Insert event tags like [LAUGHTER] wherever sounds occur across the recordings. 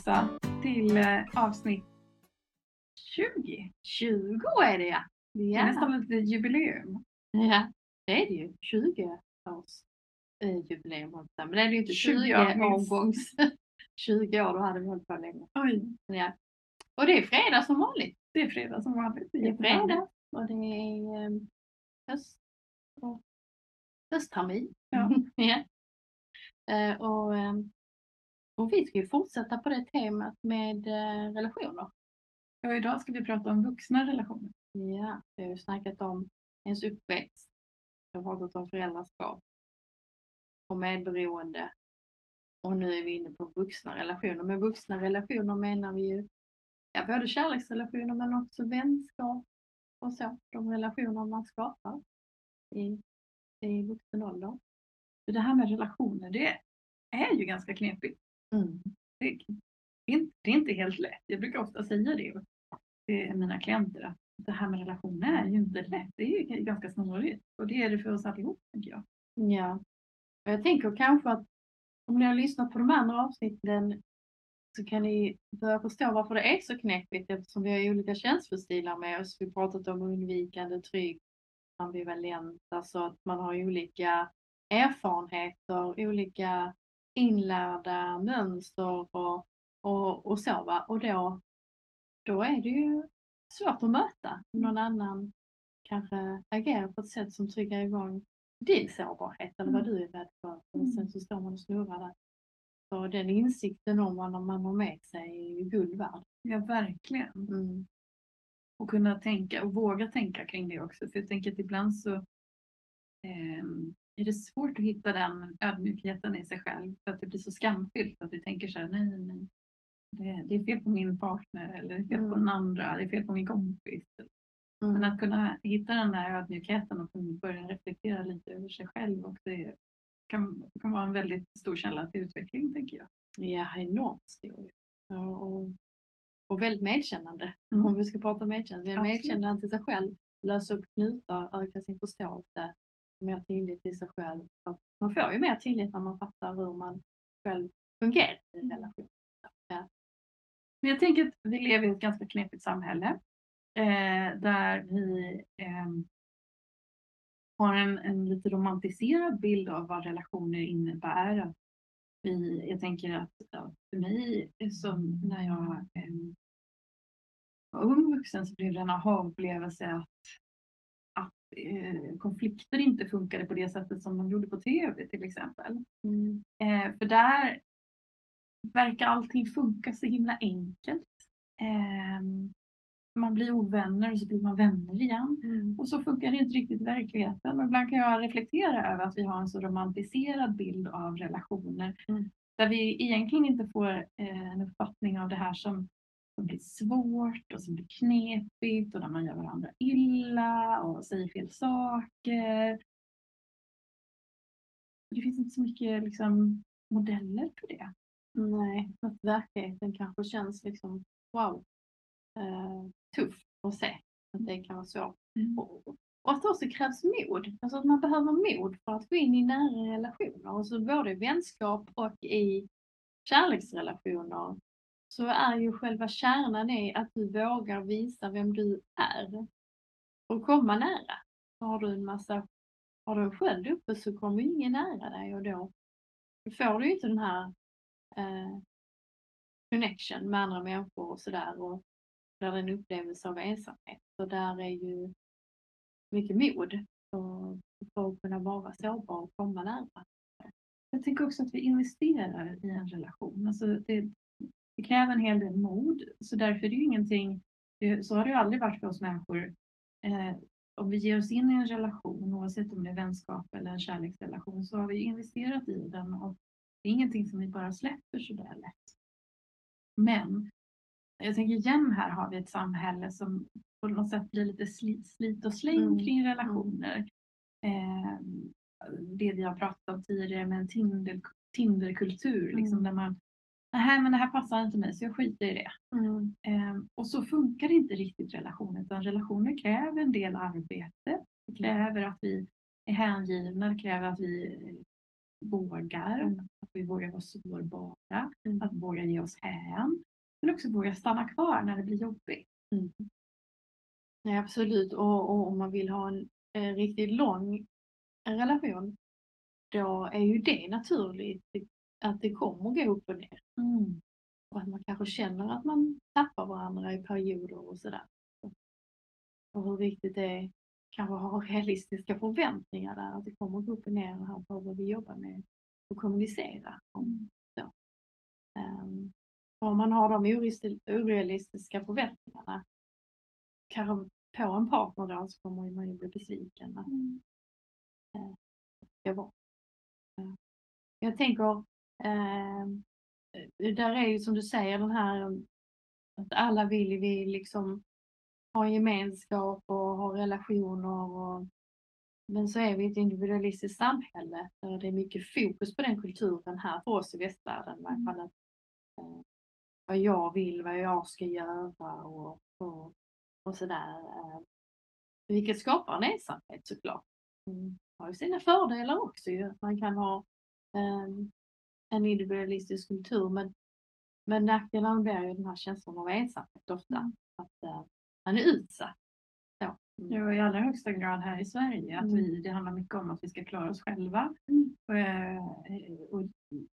Åsa till eh, avsnitt 20. 20 är det ja. Det är nästan lite jubileum. Ja, det är det ju. 20 års eh, jubileum. Men det är det ju inte 20, 20 omgångs 20 år, då hade vi hållit på länge. Oj, Ja. Och det är fredag som vanligt. det är fredag som vanligt. Det är fredag och det är eh, höst och hösttermin. Ja. [LAUGHS] ja. Eh, och, eh, och vi ska ju fortsätta på det temat med eh, relationer. Och idag ska vi prata om vuxna relationer. Ja, vi har ju snackat om ens uppväxt. Vi har pratat om föräldraskap och medberoende. Och nu är vi inne på vuxna relationer. Med vuxna relationer menar vi ju ja, både kärleksrelationer men också vänskap och så. De relationer man skapar i, i vuxen ålder. Det här med relationer, det är ju ganska knepigt. Det, är inte, det är inte helt lätt. Jag brukar ofta säga det till mina klienter att det här med relationer är ju inte lätt. Det är ju ganska snårigt och det är det för oss allihop, tänker jag. Ja. Och jag tänker kanske att om ni har lyssnat på de andra avsnitten så kan ni börja förstå varför det är så knepigt eftersom vi har olika känslostilar med oss. Vi har pratat om undvikande, trygg, ambivalent, alltså att man har olika erfarenheter, olika inlärda mönster och, och, och så. Va? Och då, då är det ju svårt att möta någon annan kanske agerar på ett sätt som triggar igång din sårbarhet eller vad du är rädd för. Och sen så står man och snurrar där. Så den insikten om vad man har med sig är ju guld värd. Ja, verkligen. Mm. Och kunna tänka och våga tänka kring det också. För jag tänker att ibland så ehm, är det svårt att hitta den ödmjukheten i sig själv. För att det blir så skamfyllt att vi tänker så här, nej, nej. Det, det är fel på min partner eller det är fel på Mm. den andra, det är fel på min kompis. Men Mm. att kunna hitta den där ödmjukheten och börja reflektera lite över sig själv också är- kan, kan vara en väldigt stor källa till utveckling, tänker jag. Ja, enormt stor. Ja, och, och väldigt medkännande. Mm. Om vi ska prata medkännande. Medkännande till sig själv, lösa upp knutar, öka sin förståelse, mer tillit till sig själv. Man får ju mer tillit när man fattar hur man själv fungerar i en relation. Ja. Men jag tänker att vi lever i ett ganska knepigt samhälle eh, där vi eh, har en, en lite romantiserad bild av vad relationer innebär. Vi, jag tänker att, att för mig, som när jag eh, var ung vuxen, så blev det en aha-upplevelse att eh, konflikter inte funkade på det sättet som de gjorde på tv till exempel. Mm. Eh, för där verkar allting funka så himla enkelt. Eh, man blir ovänner och så blir man vänner igen. Mm. Och så funkar det inte riktigt i verkligheten. Och ibland kan jag reflektera över att vi har en så romantiserad bild av relationer. Mm. Där vi egentligen inte får eh, en uppfattning av det här som, som blir svårt och som blir knepigt och där man gör varandra illa och säger fel saker. Det finns inte så mycket liksom, modeller för det. Nej, att verkligheten kanske känns liksom wow, eh, tuff att se. Att det kan vara svårt. Mm. Och, och att det också krävs mod. Alltså att man behöver mod för att gå in i nära relationer. Alltså både i vänskap och i kärleksrelationer så är ju själva kärnan i att du vågar visa vem du är. Och komma nära. Har du en massa, har du en sköld uppe så kommer ju ingen nära dig och då får du ju inte den här eh, connection med andra människor och sådär. Och där det är en upplevelse av ensamhet. Så där är ju mycket mod för, för att kunna vara sårbar och komma nära. Jag tänker också att vi investerar i en relation. Alltså det, det kräver en hel del mod. Så därför är det ju ingenting, så har det ju aldrig varit för oss människor. Eh, om vi ger oss in i en relation, oavsett om det är vänskap eller en kärleksrelation, så har vi investerat i den. Och det är ingenting som vi bara släpper sådär lätt. Men jag tänker igen här har vi ett samhälle som på något sätt blir lite slit, och släng Mm, kring relationer. Eh, det vi har pratat om tidigare med en Tinder, Tinderkultur, liksom, Mm. där man Nej men det här passar inte mig så jag skiter i det. Eh, och så funkar inte riktigt relationer utan relationer kräver en del arbete. Det kräver att vi är hängivna, det kräver att vi vågar, Mm. att vi vågar vara sårbara, Mm. att våga ge oss hän. Men också våga stanna kvar när det blir jobbigt. Mm. Nej, absolut. Och, och om man vill ha en, eh, riktigt lång relation, då är ju det naturligt att det kommer gå upp och ner. Och att man kanske känner att man tappar varandra i perioder och sådär. Och hur viktigt det är kanske att ha [LAUGHS] realistiska förväntningar där, att det kommer gå upp och ner och här behöver vi jobba med och kommunicera om. Så. Um, om man har de orealisti- orealistiska förväntningarna kanske på en partner då så kommer man ju bli besviken. Att, eh, det var. Eh, Jag tänker, eh, där är ju som du säger den här att alla vill vi liksom ha gemenskap och ha relationer och men så är vi ett individualistiskt samhälle där det är mycket fokus på den kulturen här för oss i västvärlden. fall att, eh, vad jag vill, vad jag ska göra och, och, och sådär. Eh, vilket skapar en ensamhet såklart. Mm. har ju sina fördelar också ju. Man kan ha eh, en individualistisk kultur men, men nackdelen blir ju den här känslan av ensamhet ofta. Att eh, man är utsatt. Så. Mm. Ja, i allra högsta grad här i Sverige. Att Mm. vi, det handlar mycket om att vi ska klara oss själva. Mm. Och, eh, och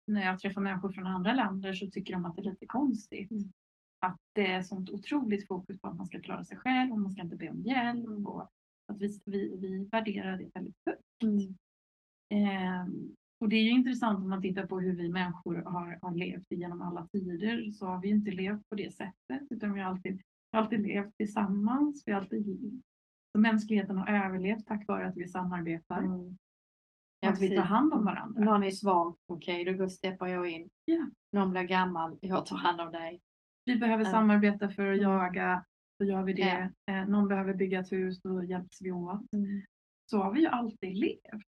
när jag träffar människor från andra länder så tycker de att det är lite konstigt. Mm. Att det är sånt otroligt fokus på att man ska klara sig själv och man ska inte be om hjälp. Och att vi, vi, vi värderar det väldigt högt. Mm. Ehm, och det är ju intressant om man tittar på hur vi människor har, har levt genom alla tider så har vi inte levt på det sättet utan vi har alltid, alltid levt tillsammans. Vi alltid, så mänskligheten har överlevt tack vare att vi samarbetar. Mm. att vi tar hand om varandra. Någon är svag, okej då går steppar jag in. Ja. Någon blir gammal, jag tar hand om dig. Vi behöver Ja. samarbeta för att Mm. jaga, då gör vi det. Eh, någon behöver bygga ett hus, då hjälps vi åt. Så har vi ju alltid levt.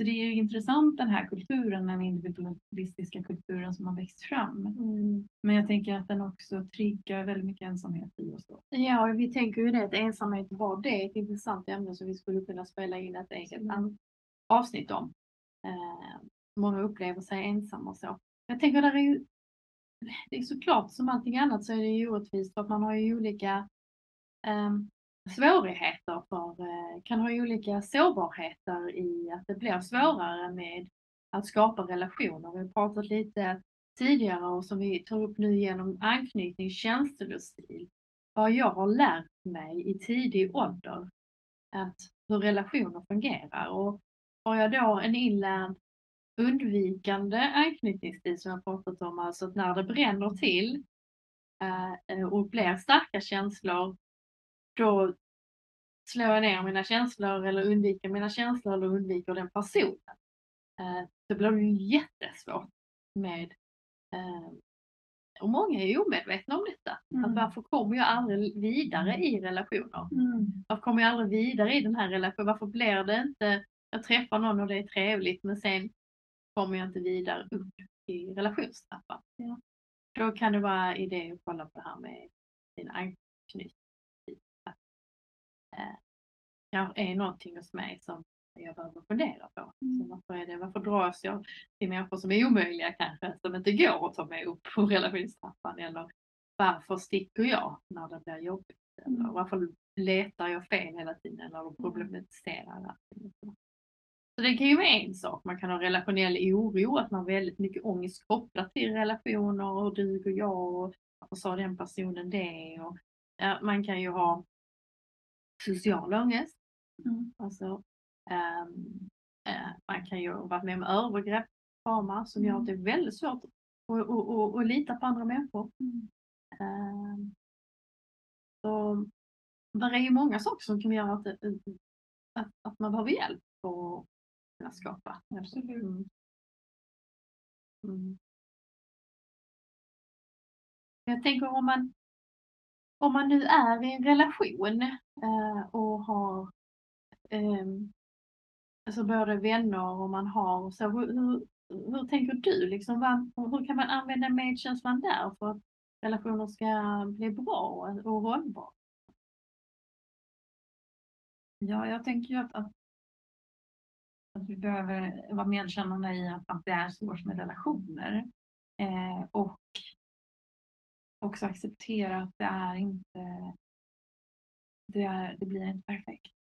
Så det är ju intressant den här kulturen, den individualistiska kulturen som har växt fram. Mm. Men jag tänker att den också triggar väldigt mycket ensamhet i oss. Då. Ja, och vi tänker ju det att ensamhet var det ett intressant ämne som vi skulle kunna spela in ett eget Mm. avsnitt om. Eh, många upplever sig ensamma och så. Jag tänker där är ju, det är såklart som allting annat så är det ju orättvist för att man har ju olika ehm, svårigheter för, eh, kan ha olika sårbarheter i att det blir svårare med att skapa relationer. Vi har pratat lite tidigare och som vi tar upp nu genom anknytning, känselstil. Vad jag har lärt mig i tidig ålder att hur relationer fungerar. Och har jag då en inlärd undvikande anknytningsstil som jag pratat om, alltså att när det bränner till eh, och blir starka känslor, då slår jag ner mina känslor eller undviker mina känslor eller undviker den personen. Eh, då blir det ju jättesvårt med eh, och många är omedvetna om detta. Mm. Att varför kommer jag aldrig vidare i relationer? Varför kommer jag aldrig vidare i den här relationen? Varför blir det inte, jag träffar någon och det är trevligt men sen kommer jag inte vidare upp i relationstrappan. Ja. Då kan det vara idé att kolla på det här med sin anknytning. Att, eh, är någonting hos mig som jag behöver fundera på. Mm. Så varför, är det, varför dras jag till människor som är omöjliga kanske, som inte går att ta mig upp på [LAUGHS] relationstrappan? Eller varför sticker jag när det blir jobbigt? Eller Mm. varför letar jag fel hela tiden eller problematiserar allting? Så det kan ju vara en sak. Man kan ha relationell oro, att man har väldigt mycket ångest kopplat till relationer och duger jag och varför sa den personen det? Och, man kan ju ha social ångest. Mm. Alltså, ehm, eh, man kan ju ha varit med om övergrepp, trauma, som gör att det är väldigt svårt att, att, att, att, lita på andra människor. Ehm, så där är ju många saker som kan göra att, det- att, att man behöver hjälp för att kunna skapa. Absolut. Mm. Mm. Jag tänker om man, om man nu är i en relation eh, Eh, och har ehm, alltså både vänner och man har och så, hur, hur, hur tänker du? Liksom, vad, hur kan man använda medkänslan där för att relationer ska bli bra och hållbara? Ja, jag tänker ju att, att att vi behöver vara medkännande i att, att det är svårt med relationer. Eh, och också acceptera att det är inte det, är, det blir inte perfekt.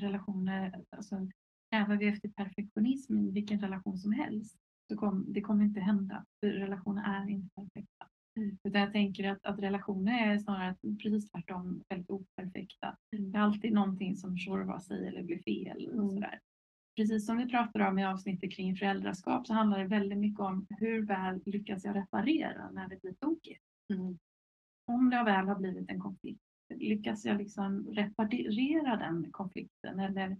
Relationer, alltså, vi efter perfektionism i vilken relation som helst så kom, det kommer inte hända. För relationer är inte perfekta. Mm. Utan jag tänker att, att relationer är snarare precis tvärtom väldigt operfekta. Mm. Det är alltid någonting som tjorvar sig eller blir fel. Och mm. sådär. Precis som vi pratade om i avsnittet kring föräldraskap så handlar det väldigt mycket om hur väl lyckas jag reparera när det blir tokigt. Mm. Om det väl har blivit en konflikt, lyckas jag liksom reparera den konflikten eller,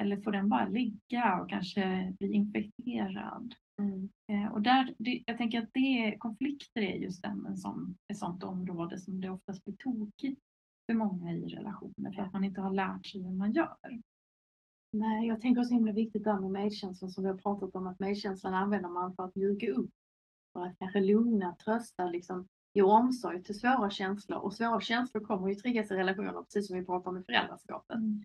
eller får den bara ligga och kanske bli infekterad? Mm. Eh, och där, det, jag tänker att det, konflikter är just en, en sån, ett sånt område som det oftast blir tokigt för många i relationer för att man inte har lärt sig hur man gör. Nej, jag tänker också himla viktigt där med medkänslan som vi har pratat om att medkänslan använder man för att mjuka upp. För att kanske lugna, trösta, liksom ge omsorg till svåra känslor. Och svåra känslor kommer ju triggas i relationer precis som vi pratar om i föräldraskapet. Mm.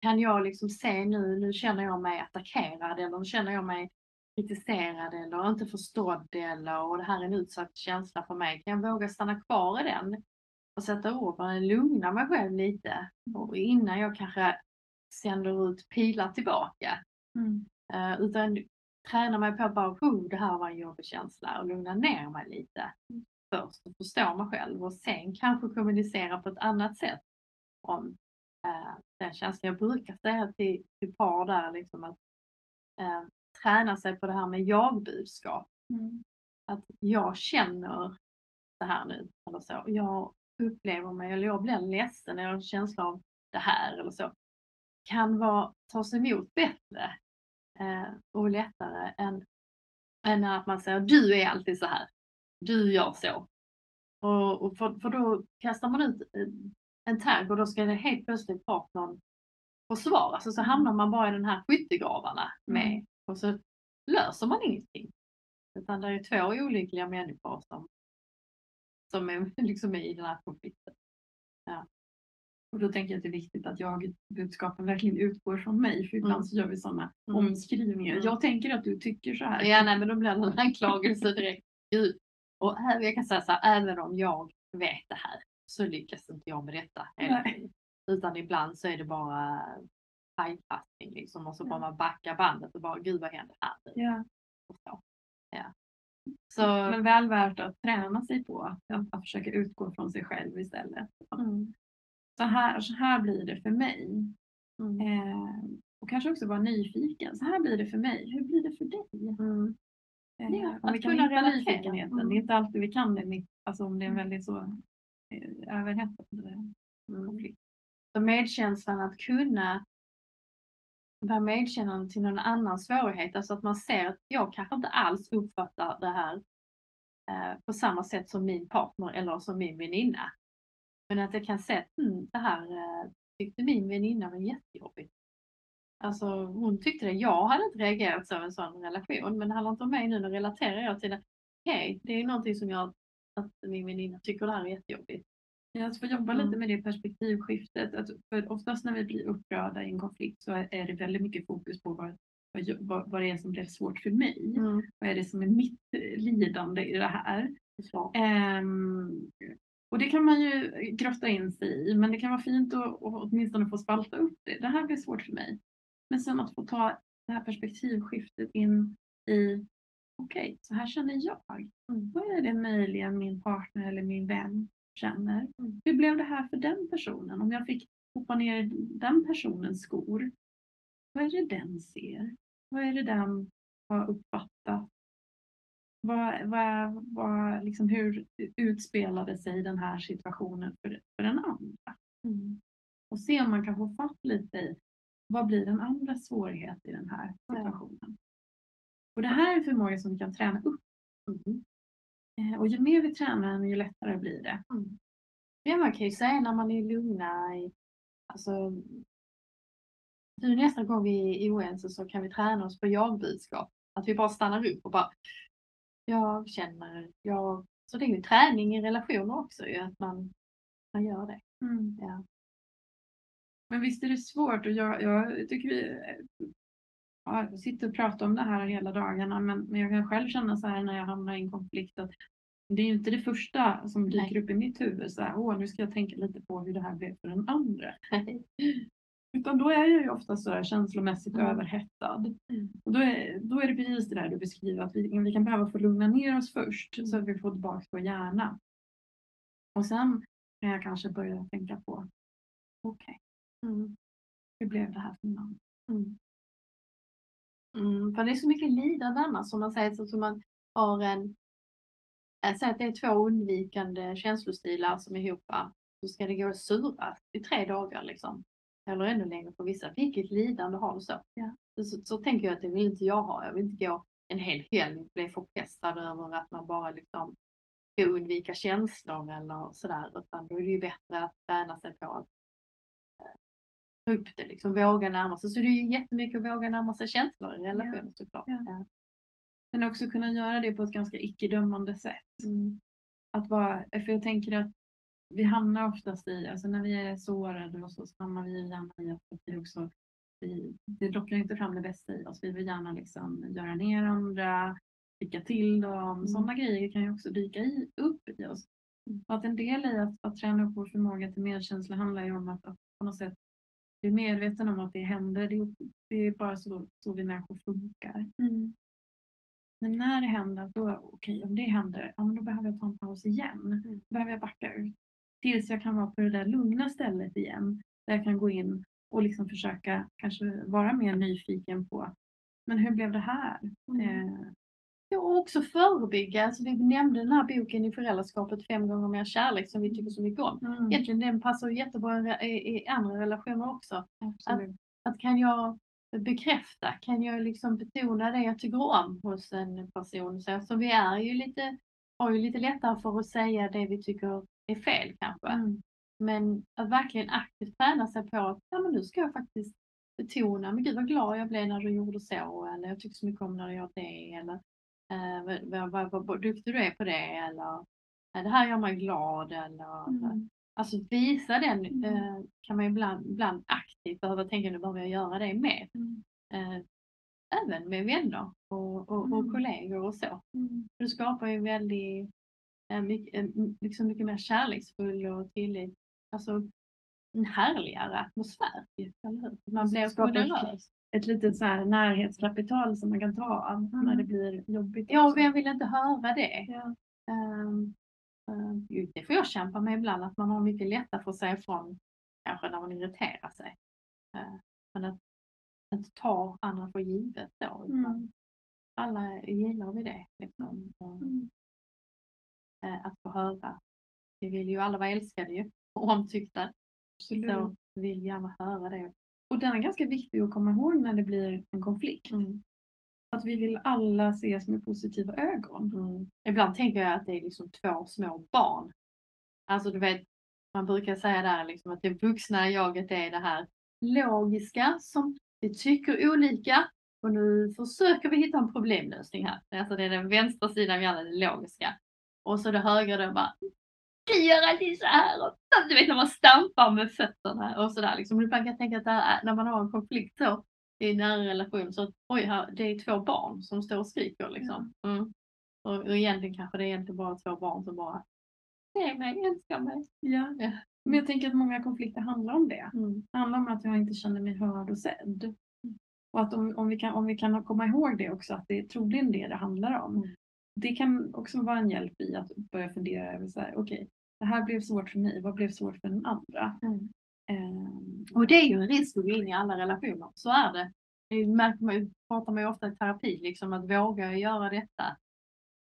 Kan jag liksom se nu, nu känner jag mig attackerad eller nu känner jag mig kritiserad eller inte förstådd eller och det här är en utsatt känsla för mig. Kan jag våga stanna kvar i den och sätta ord på den, lugna mig själv lite och innan jag kanske sänder ut pilar tillbaka. Mm. Uh, utan träna mig på att bara, oh, det här var en jobbig känsla och lugna ner mig lite mm. Först och förstå mig själv och sen kanske kommunicera på ett annat sätt om uh, den känslan. Jag brukar säga till, till par där liksom att uh, träna sig på det här med jag-budskap. Mm. Att jag känner det här nu eller så. Jag upplever mig eller jag blir ledsen eller har en känsla av det här eller så. Kan vara, tas emot bättre eh, och lättare än, än att man säger du är alltid så här. Du gör så. Och, och för, för då kastar man ut en tagg och då ska det helt plötsligt partnern försvara sig. Så hamnar man bara i den här skyttegravarna med mm och så löser man ingenting. Utan det är två olyckliga människor som, som är [LAUGHS] liksom i den här konflikten. Ja. Och då tänker jag att det är viktigt att jag budskapen verkligen utgår från mig, för ibland mm. så gör vi sådana mm. omskrivningar. Mm. Jag tänker att du tycker så här. Ja, nej, men då blir det en anklagelse direkt. [LAUGHS] Och jag kan säga så här, även om jag vet det här så lyckas inte jag med detta. Utan ibland så är det bara pajkastning liksom och så bara man backar bandet och bara gud vad händer här nu? Ja. Så. Ja. Så, men väl värt att träna sig på att, att försöka utgå från sig själv istället. Mm. Så, här, så här blir det för mig. Mm. Eh, och kanske också vara nyfiken. Så här blir det för mig. Hur blir det för dig? Mm. Eh, ja, om vi kan hitta nyfikenheten. Det är mm. inte alltid vi kan det. Alltså om det är mm. väldigt så eh, överhettad mm. konflikt. Så medkänslan att kunna vara medkännande till någon annans svårighet. Alltså att man ser att jag kanske inte alls uppfattar det här eh, på samma sätt som min partner eller som min väninna. Men att jag kan se att mm, det här eh, tyckte min väninna var jättejobbigt. Alltså hon tyckte det. Jag hade inte reagerat så i en sån relation. Men det handlar inte om mig nu. Nu relaterar jag till det. Okej, okay, det är någonting som jag att min väninna tycker det här är jättejobbigt. Jag får jobba mm. lite med det perspektivskiftet. Att för oftast när vi blir upprörda i en konflikt så är det väldigt mycket fokus på vad, vad, vad det är som blev svårt för mig. Mm. Vad är det som är mitt lidande i det här? Um, och det kan man ju grotta in sig i, men det kan vara fint att, att åtminstone få spalta upp det. Det här blir svårt för mig. Men sen att få ta det här perspektivskiftet in i okej, okay, så här känner jag. Mm. Vad är det möjligen min partner eller min vän känner. Mm. Hur blev det här för den personen? Om jag fick hoppa ner i den personens skor. Vad är det den ser? Vad är det den har uppfattat? Vad, vad, vad, liksom, hur utspelade sig den här situationen för, för den andra? Mm. Och se om man kan få fatt lite i vad blir den andra svårighet i den här situationen? Och det här är en förmåga som vi kan träna upp. Mm. Eh, och ju mer vi tränar den, ju lättare blir det. Mm. Ja, man kan ju säga när man är lugna. I, alltså, nu nästa gång vi är oense så kan vi träna oss på jag-budskap. Att vi bara stannar upp och bara jag känner, jag... Så det är ju träning i relationer också ju, att man, man gör det. Mm. Ja. Men visst är det svårt och jag, jag tycker vi ja, jag sitter och pratar om det här hela dagarna men, men jag kan själv känna så här när jag hamnar i en konflikt att det är ju inte det första som dyker Nej. upp i mitt huvud. Så här, Åh, nu ska jag tänka lite på hur det här blev för den andra. Utan då är jag ju ofta så här känslomässigt Mm. överhettad. Mm. Och då är, då är det precis det där du beskriver, att vi, vi kan behöva få lugna ner oss först så Mm. att vi får tillbaka vår hjärna. Och sen kan jag kanske börja tänka på, okej, Mm. hur blev det här för någon? Mm. Mm, för det är så mycket lidande annars som man säger så man har en säger att det är två undvikande känslostilar som är ihop så ska det gå att sura i tre dagar liksom. Eller ännu längre för vissa. Vilket lidande har du så? Ja. Så, så, tänker jag att det vill inte jag ha. Jag vill inte gå en hel helg och bli förpestad över att man bara liksom ska undvika känslor eller sådär. Utan då är det ju bättre att träna sig på att ta upp det, liksom våga närma sig. Så det är ju jättemycket att våga närma sig känslor i relationer såklart. Ja. Ja. Men också kunna göra det på ett ganska icke-dömande sätt. Mm. Att vara, för jag tänker att vi hamnar oftast i, alltså när vi är sårade och så, så hamnar vi gärna i att vi också, vi, det lockar inte fram det bästa i oss. Vi vill gärna liksom göra ner andra, skicka till dem. Mm. Sådana grejer kan ju också dyka i, upp i oss. Och att en del i att, att träna upp vår förmåga till medkänsla handlar ju om att, att på något sätt bli medveten om att det händer. Det, är- är bara så, så vi människor funkar. Mm. Men när det händer, då okej, om det händer, ja, men då behöver jag ta en paus igen. Mm. Då behöver jag backa ut. Tills jag kan vara på det där lugna stället igen. Där jag kan gå in och liksom försöka kanske vara mer nyfiken på, men hur blev det här? Mm. Eh, och också förebygga. Alltså, vi nämnde den här boken i föräldraskapet, Fem gånger mer kärlek, som vi tycker så mycket om. mm, Egentligen den passar jättebra i, i, andra relationer också. absolut. Att kan jag bekräfta, kan jag liksom betona det jag tycker om hos en person. Så, så vi är ju lite, har ju lite lättare för att säga det vi tycker är fel kanske. Mm, Men att verkligen aktivt träna sig på att ja, men nu ska jag faktiskt betona, men gud vad glad jag blev när du gjorde så, eller jag tycker så mycket om när du gör det, eller eh, vad, vad, vad, duktig du är på det, eller eh, det här gör mig glad, eller mm, Alltså visa den Mm. eh, kan man ibland, ibland aktivt behöva tänka nu behöver jag göra det mer. mm, Eh, även med vänner och, och, och Mm. kollegor och så. mm. Det skapar ju väldigt, eh, mycket, eh, liksom mycket mer kärleksfull och tillit. Alltså en härligare atmosfär. Eller hur? Man blir generös. Ett litet så här närhetskapital som man kan ta av när Mm. det blir jobbigt. Ja, och vem vill inte höra det? Ja. Ehm, jo, det får jag kämpa med ibland, att man har mycket lättare för att säga ifrån kanske när man irriterar sig. Eh, men att inte ta andra för givet då. Mm. Alla gillar vi det. Liksom. Mm. eh, att få höra. Vi vill ju alla vara älskade ju, [LAUGHS] och omtyckta. Absolut. Så vi vill gärna höra det. Och den är ganska viktig att komma ihåg när det blir en konflikt. Mm. Att vi vill alla ses med positiva ögon. Mm. Ibland tänker jag att det är liksom två små barn. Alltså du vet, man brukar säga där liksom att det vuxna jaget är det här logiska som vi tycker olika och nu försöker vi hitta en problemlösning här. Alltså det är den vänstra sidan av hjärnan, det logiska. Och så det högra då bara du gör alltid så här och du vet när man stampar med fötterna och sådär liksom. Ibland kan tänka att det är- när man har en konflikt så i en nära relation så oj, här, det är två barn som står och skriker liksom. Mm. Och, och egentligen kanske det är egentligen bara två barn som bara se mig, älskar mig. Ja. Ja. Men jag tänker att många konflikter handlar om det. Mm. Det handlar om att jag inte känner mig hörd och sedd. Och att om, om, vi kan, om vi kan komma ihåg det också, att det är troligen det det handlar om. Mm. Det kan också vara en hjälp i att börja fundera över så här, okej, det här blev svårt för mig, vad blev svårt för den andra? Mm. Ehm, Och det är ju en risk att gå in i alla relationer, så är det. Det märker man ju, pratar man ju ofta i terapi, liksom att vågar jag göra detta?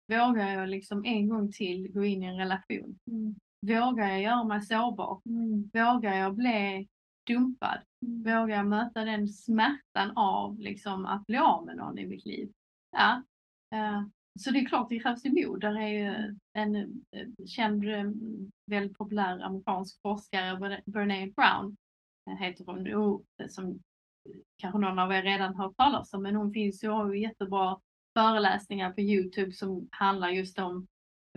Vågar jag liksom en gång till gå in i en relation? mm, Vågar jag göra mig sårbar? mm, Vågar jag bli dumpad? mm, Vågar jag möta den smärtan av liksom, att bli av med någon i mitt liv? Ja. eh, så det är klart det krävs ju mod. Där är ju en eh, känd, eh, väldigt populär amerikansk forskare, Bre- Brené Brown, eh, heter hon, eh, som kanske någon av er redan hört talas om, men hon finns ju och har ju jättebra föreläsningar på Youtube som handlar just om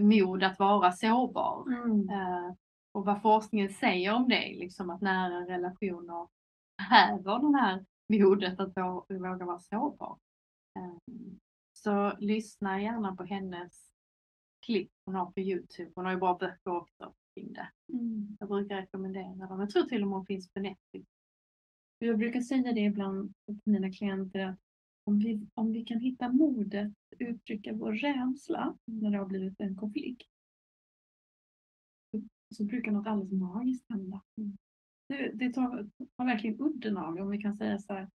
mod att vara sårbar. mm, och vad forskningen säger om det, liksom att nära relationer häver den här modet att vå- våga vara sårbar. Så lyssna gärna på hennes klipp hon har på Youtube. Hon har ju bra böcker också kring det. Mm. Jag brukar rekommendera dem. Jag tror till och med hon finns på Netflix. Jag brukar säga det ibland till mina klienter att om vi, om vi kan hitta modet att uttrycka vår rädsla när det har blivit en konflikt så, brukar något alldeles magiskt hända. Det, det tar, tar verkligen udden av om vi kan säga så här.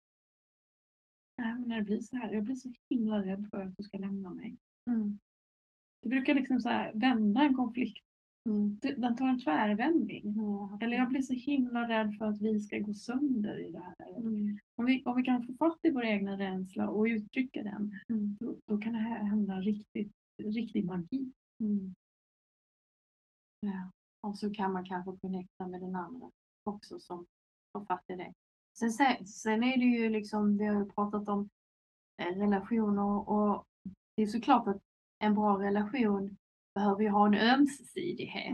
"Nej, men när det blir så här, jag blir så himla rädd för att du ska lämna mig. Mm. Det brukar liksom så här vända en konflikt. Mm. Den tar en tvärvändning. Ja. Eller jag blir så himla rädd för att vi ska gå sönder i det här. Mm. Om vi, om vi kan få fatt i vår egna rädsla och uttrycka den, Mm. då, då kan det här hända riktigt, riktig magi. Mm. Ja. Och så kan man kanske connecta med den andra också som får fatt i det. Sen, se- sen är det ju liksom, vi har ju pratat om eh, relationer och det är såklart att en bra relation behöver ju ha en ömsesidighet.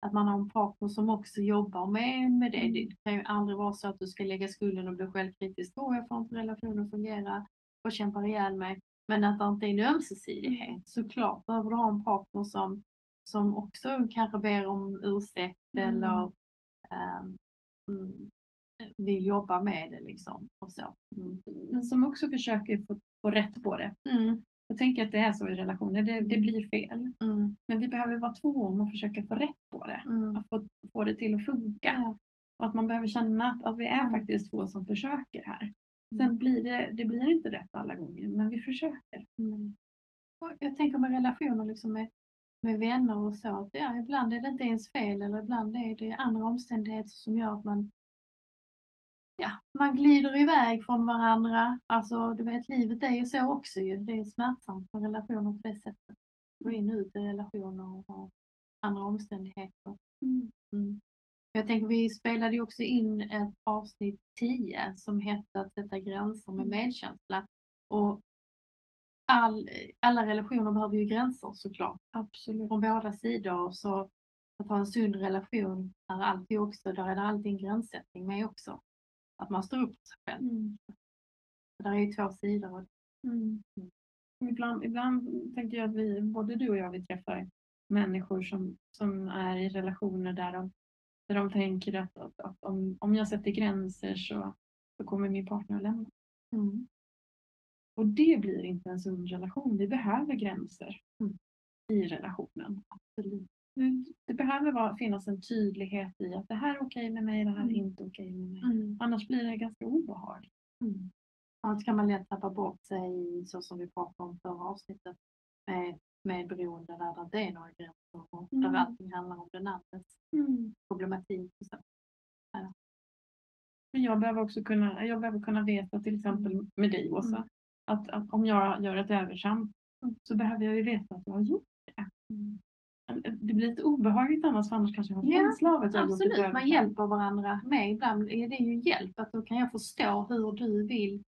Att man har en partner som också jobbar med, med det. Det kan ju aldrig vara så att du ska lägga skulden och bli självkritisk. Åh, jag får inte relationen att fungera och kämpar ihjäl mig. Men att det inte är en ömsesidighet. Såklart behöver du ha en partner som, som också kanske ber om ursäkt Mm. eller mm, vill jobba med det liksom. Och så. Mm. Men som också försöker få, få rätt på det. Mm. Jag tänker att det är så i relationer, det, det blir fel. Mm. Men vi behöver vara två om att försöka få rätt på det. Mm. Att få, få det till att funka. Ja. Och att man behöver känna att, att vi är Mm. faktiskt två som försöker här. Mm. Sen blir det, det blir inte rätt alla gånger, men vi försöker. Mm. Jag tänker med relationer liksom med, med vänner och så. Att ja, ibland är det inte ens fel eller ibland är det andra omständigheter som gör att man ja, man glider iväg från varandra. Alltså du vet livet är ju så också ju. Det är smärtsamt med relationer på det sättet. Gå in och ut i relationer och andra omständigheter. Mm. Jag tänker vi spelade ju också in ett avsnitt 10 som hette att sätta gränser med medkänsla. Och all, alla relationer behöver ju gränser såklart. Absolut. Från båda sidor. Så att ha en sund relation är alltid också, där är det alltid en gränssättning med också. Att man står upp för sig själv. Mm. Där är ju två sidor. Mm. Ibland, ibland tänker jag att vi, både du och jag, vi träffar människor som, som är i relationer där de, där de tänker att, att, att om, om jag sätter gränser så, så kommer min partner att lämna. Mm. Och det blir inte en sund relation. Vi behöver gränser Mm. i relationen. Absolut. Det behöver vara, finnas en tydlighet i att det här är okej med mig, det här är Mm. inte okej med mig. Mm. Annars blir det ganska obehagligt. Mm. Annars kan man lätt tappa bort sig så som vi pratade om förra avsnittet med, med beroende där det är några gränser och Mm. där allting handlar om den andres problematik. Och så. Men jag behöver också kunna, jag behöver kunna veta till exempel med dig Åsa, Mm. att, att om jag gör ett övertramp så behöver jag ju veta att jag har gjort det. Det blir lite obehagligt annars för annars kanske jag har Ja, känsla av att jag Absolut, man hjälper varandra med. Ibland är det ju hjälp att då kan jag förstå hur du vill.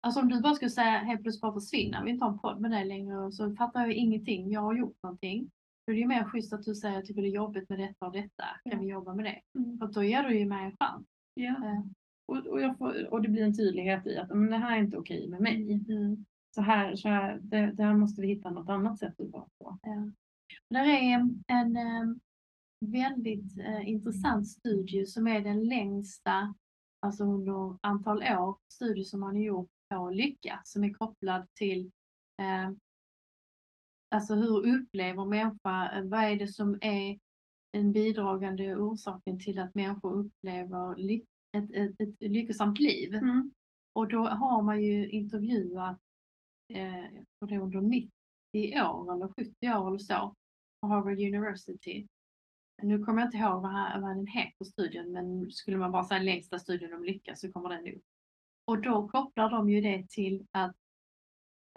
Alltså om du bara skulle säga helt plötsligt bara försvinna, vi inte har en podd med dig längre och så fattar jag ingenting, jag har gjort någonting. Då är det ju mer schysst att du säger jag tycker det är jobbigt med detta och detta, kan Ja. vi jobba med det? Mm. För då ger du ju mig en chans. Ja. Eh, Och, och, får, och det blir en tydlighet i att men det här är inte okej med mig. Mm. Så här, så här det, det här måste vi hitta något annat sätt att vara på. Ja. Där är en, en eh, väldigt eh, intressant studie som är den längsta, alltså under antal år, studie som man har gjort på lycka som är kopplad till eh, alltså hur upplever människa, vad är det som är den bidragande orsaken till att människor upplever ly- ett, ett, ett lyckosamt liv. Mm. Och då har man ju intervjuat, eh, jag tror det under 90 år eller 70 år eller så, Harvard University. Nu kommer jag inte ihåg vad, vad den heter studien, men skulle man bara säga längsta studien om lycka så kommer den upp. Och då kopplar de ju det till att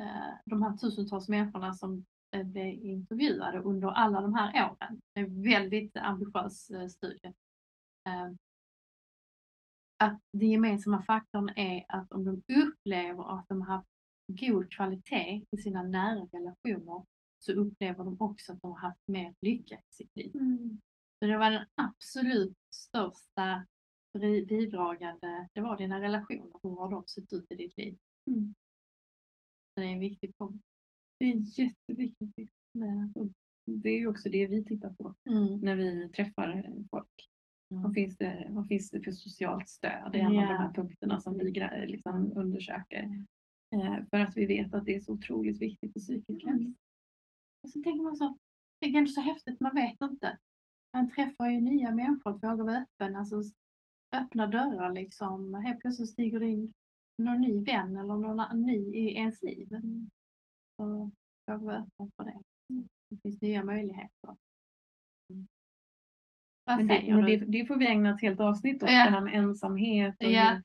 eh, de här tusentals människorna som eh, blev intervjuade under alla de här åren, det är en väldigt ambitiös eh, studie, eh, att den gemensamma faktorn är att om de upplever att de har haft god kvalitet i sina nära relationer så upplever de också att de har haft mer lycka i sitt liv. Mm. Så det var den absolut största bidragande, det var dina relationer. Hur har de sett ut i ditt liv? Mm. Det är en viktig punkt. Det är jätteviktigt. Det är ju också det vi tittar på Mm. när vi träffar folk. Mm. Vad finns det, vad finns det för socialt stöd? Det är en av Ja. de här punkterna som vi liksom undersöker. Eh, för att vi vet att det är så otroligt viktigt för psykisk hälsa. Mm. Och så tänker man så, det är ändå så häftigt, man vet inte. Man träffar ju nya människor, att våga vara öppen, alltså öppna dörrar liksom. Helt plötsligt stiger det in någon ny vän eller någon ny i ens liv. Så våga vara öppen för det. Det finns nya möjligheter. Vad Men, det, men det, det får vi ägna ett helt avsnitt åt, Ja. det här med ensamhet och, Ja.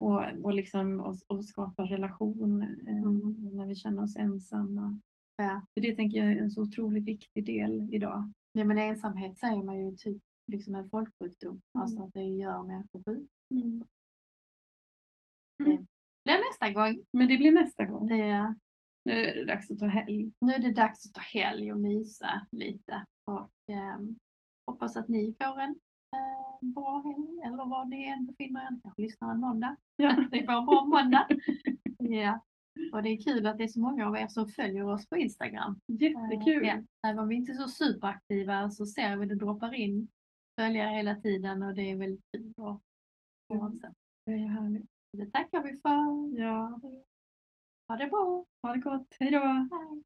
och, och, liksom, och, och skapa relation eh, Mm. när vi känner oss ensamma. Ja. För det tänker jag är en så otroligt viktig del idag. Nej, men ensamhet säger man ju typ liksom en folksjukdom. Alltså att det gör människor sjuka. Det är nästa gång. Men det blir nästa gång. Det, Nu är det dags att ta helg. nu är det dags att ta helg och mysa lite. Och ehm, hoppas att ni får en eh, bra helg eller var ni än befinner er. Kanske lyssnar en måndag. Ja. Ni får en bra måndag. [LAUGHS] ja. Och det är kul att det är så många av er som följer oss på Instagram. Jättekul. Ja. Även om vi inte är så superaktiva så ser vi det droppar in följare hela tiden och det är väldigt kul. Och, och. Det är härligt. Det tackar vi för. Ja, Ha det bra. ha det gott. Hej då. Hej.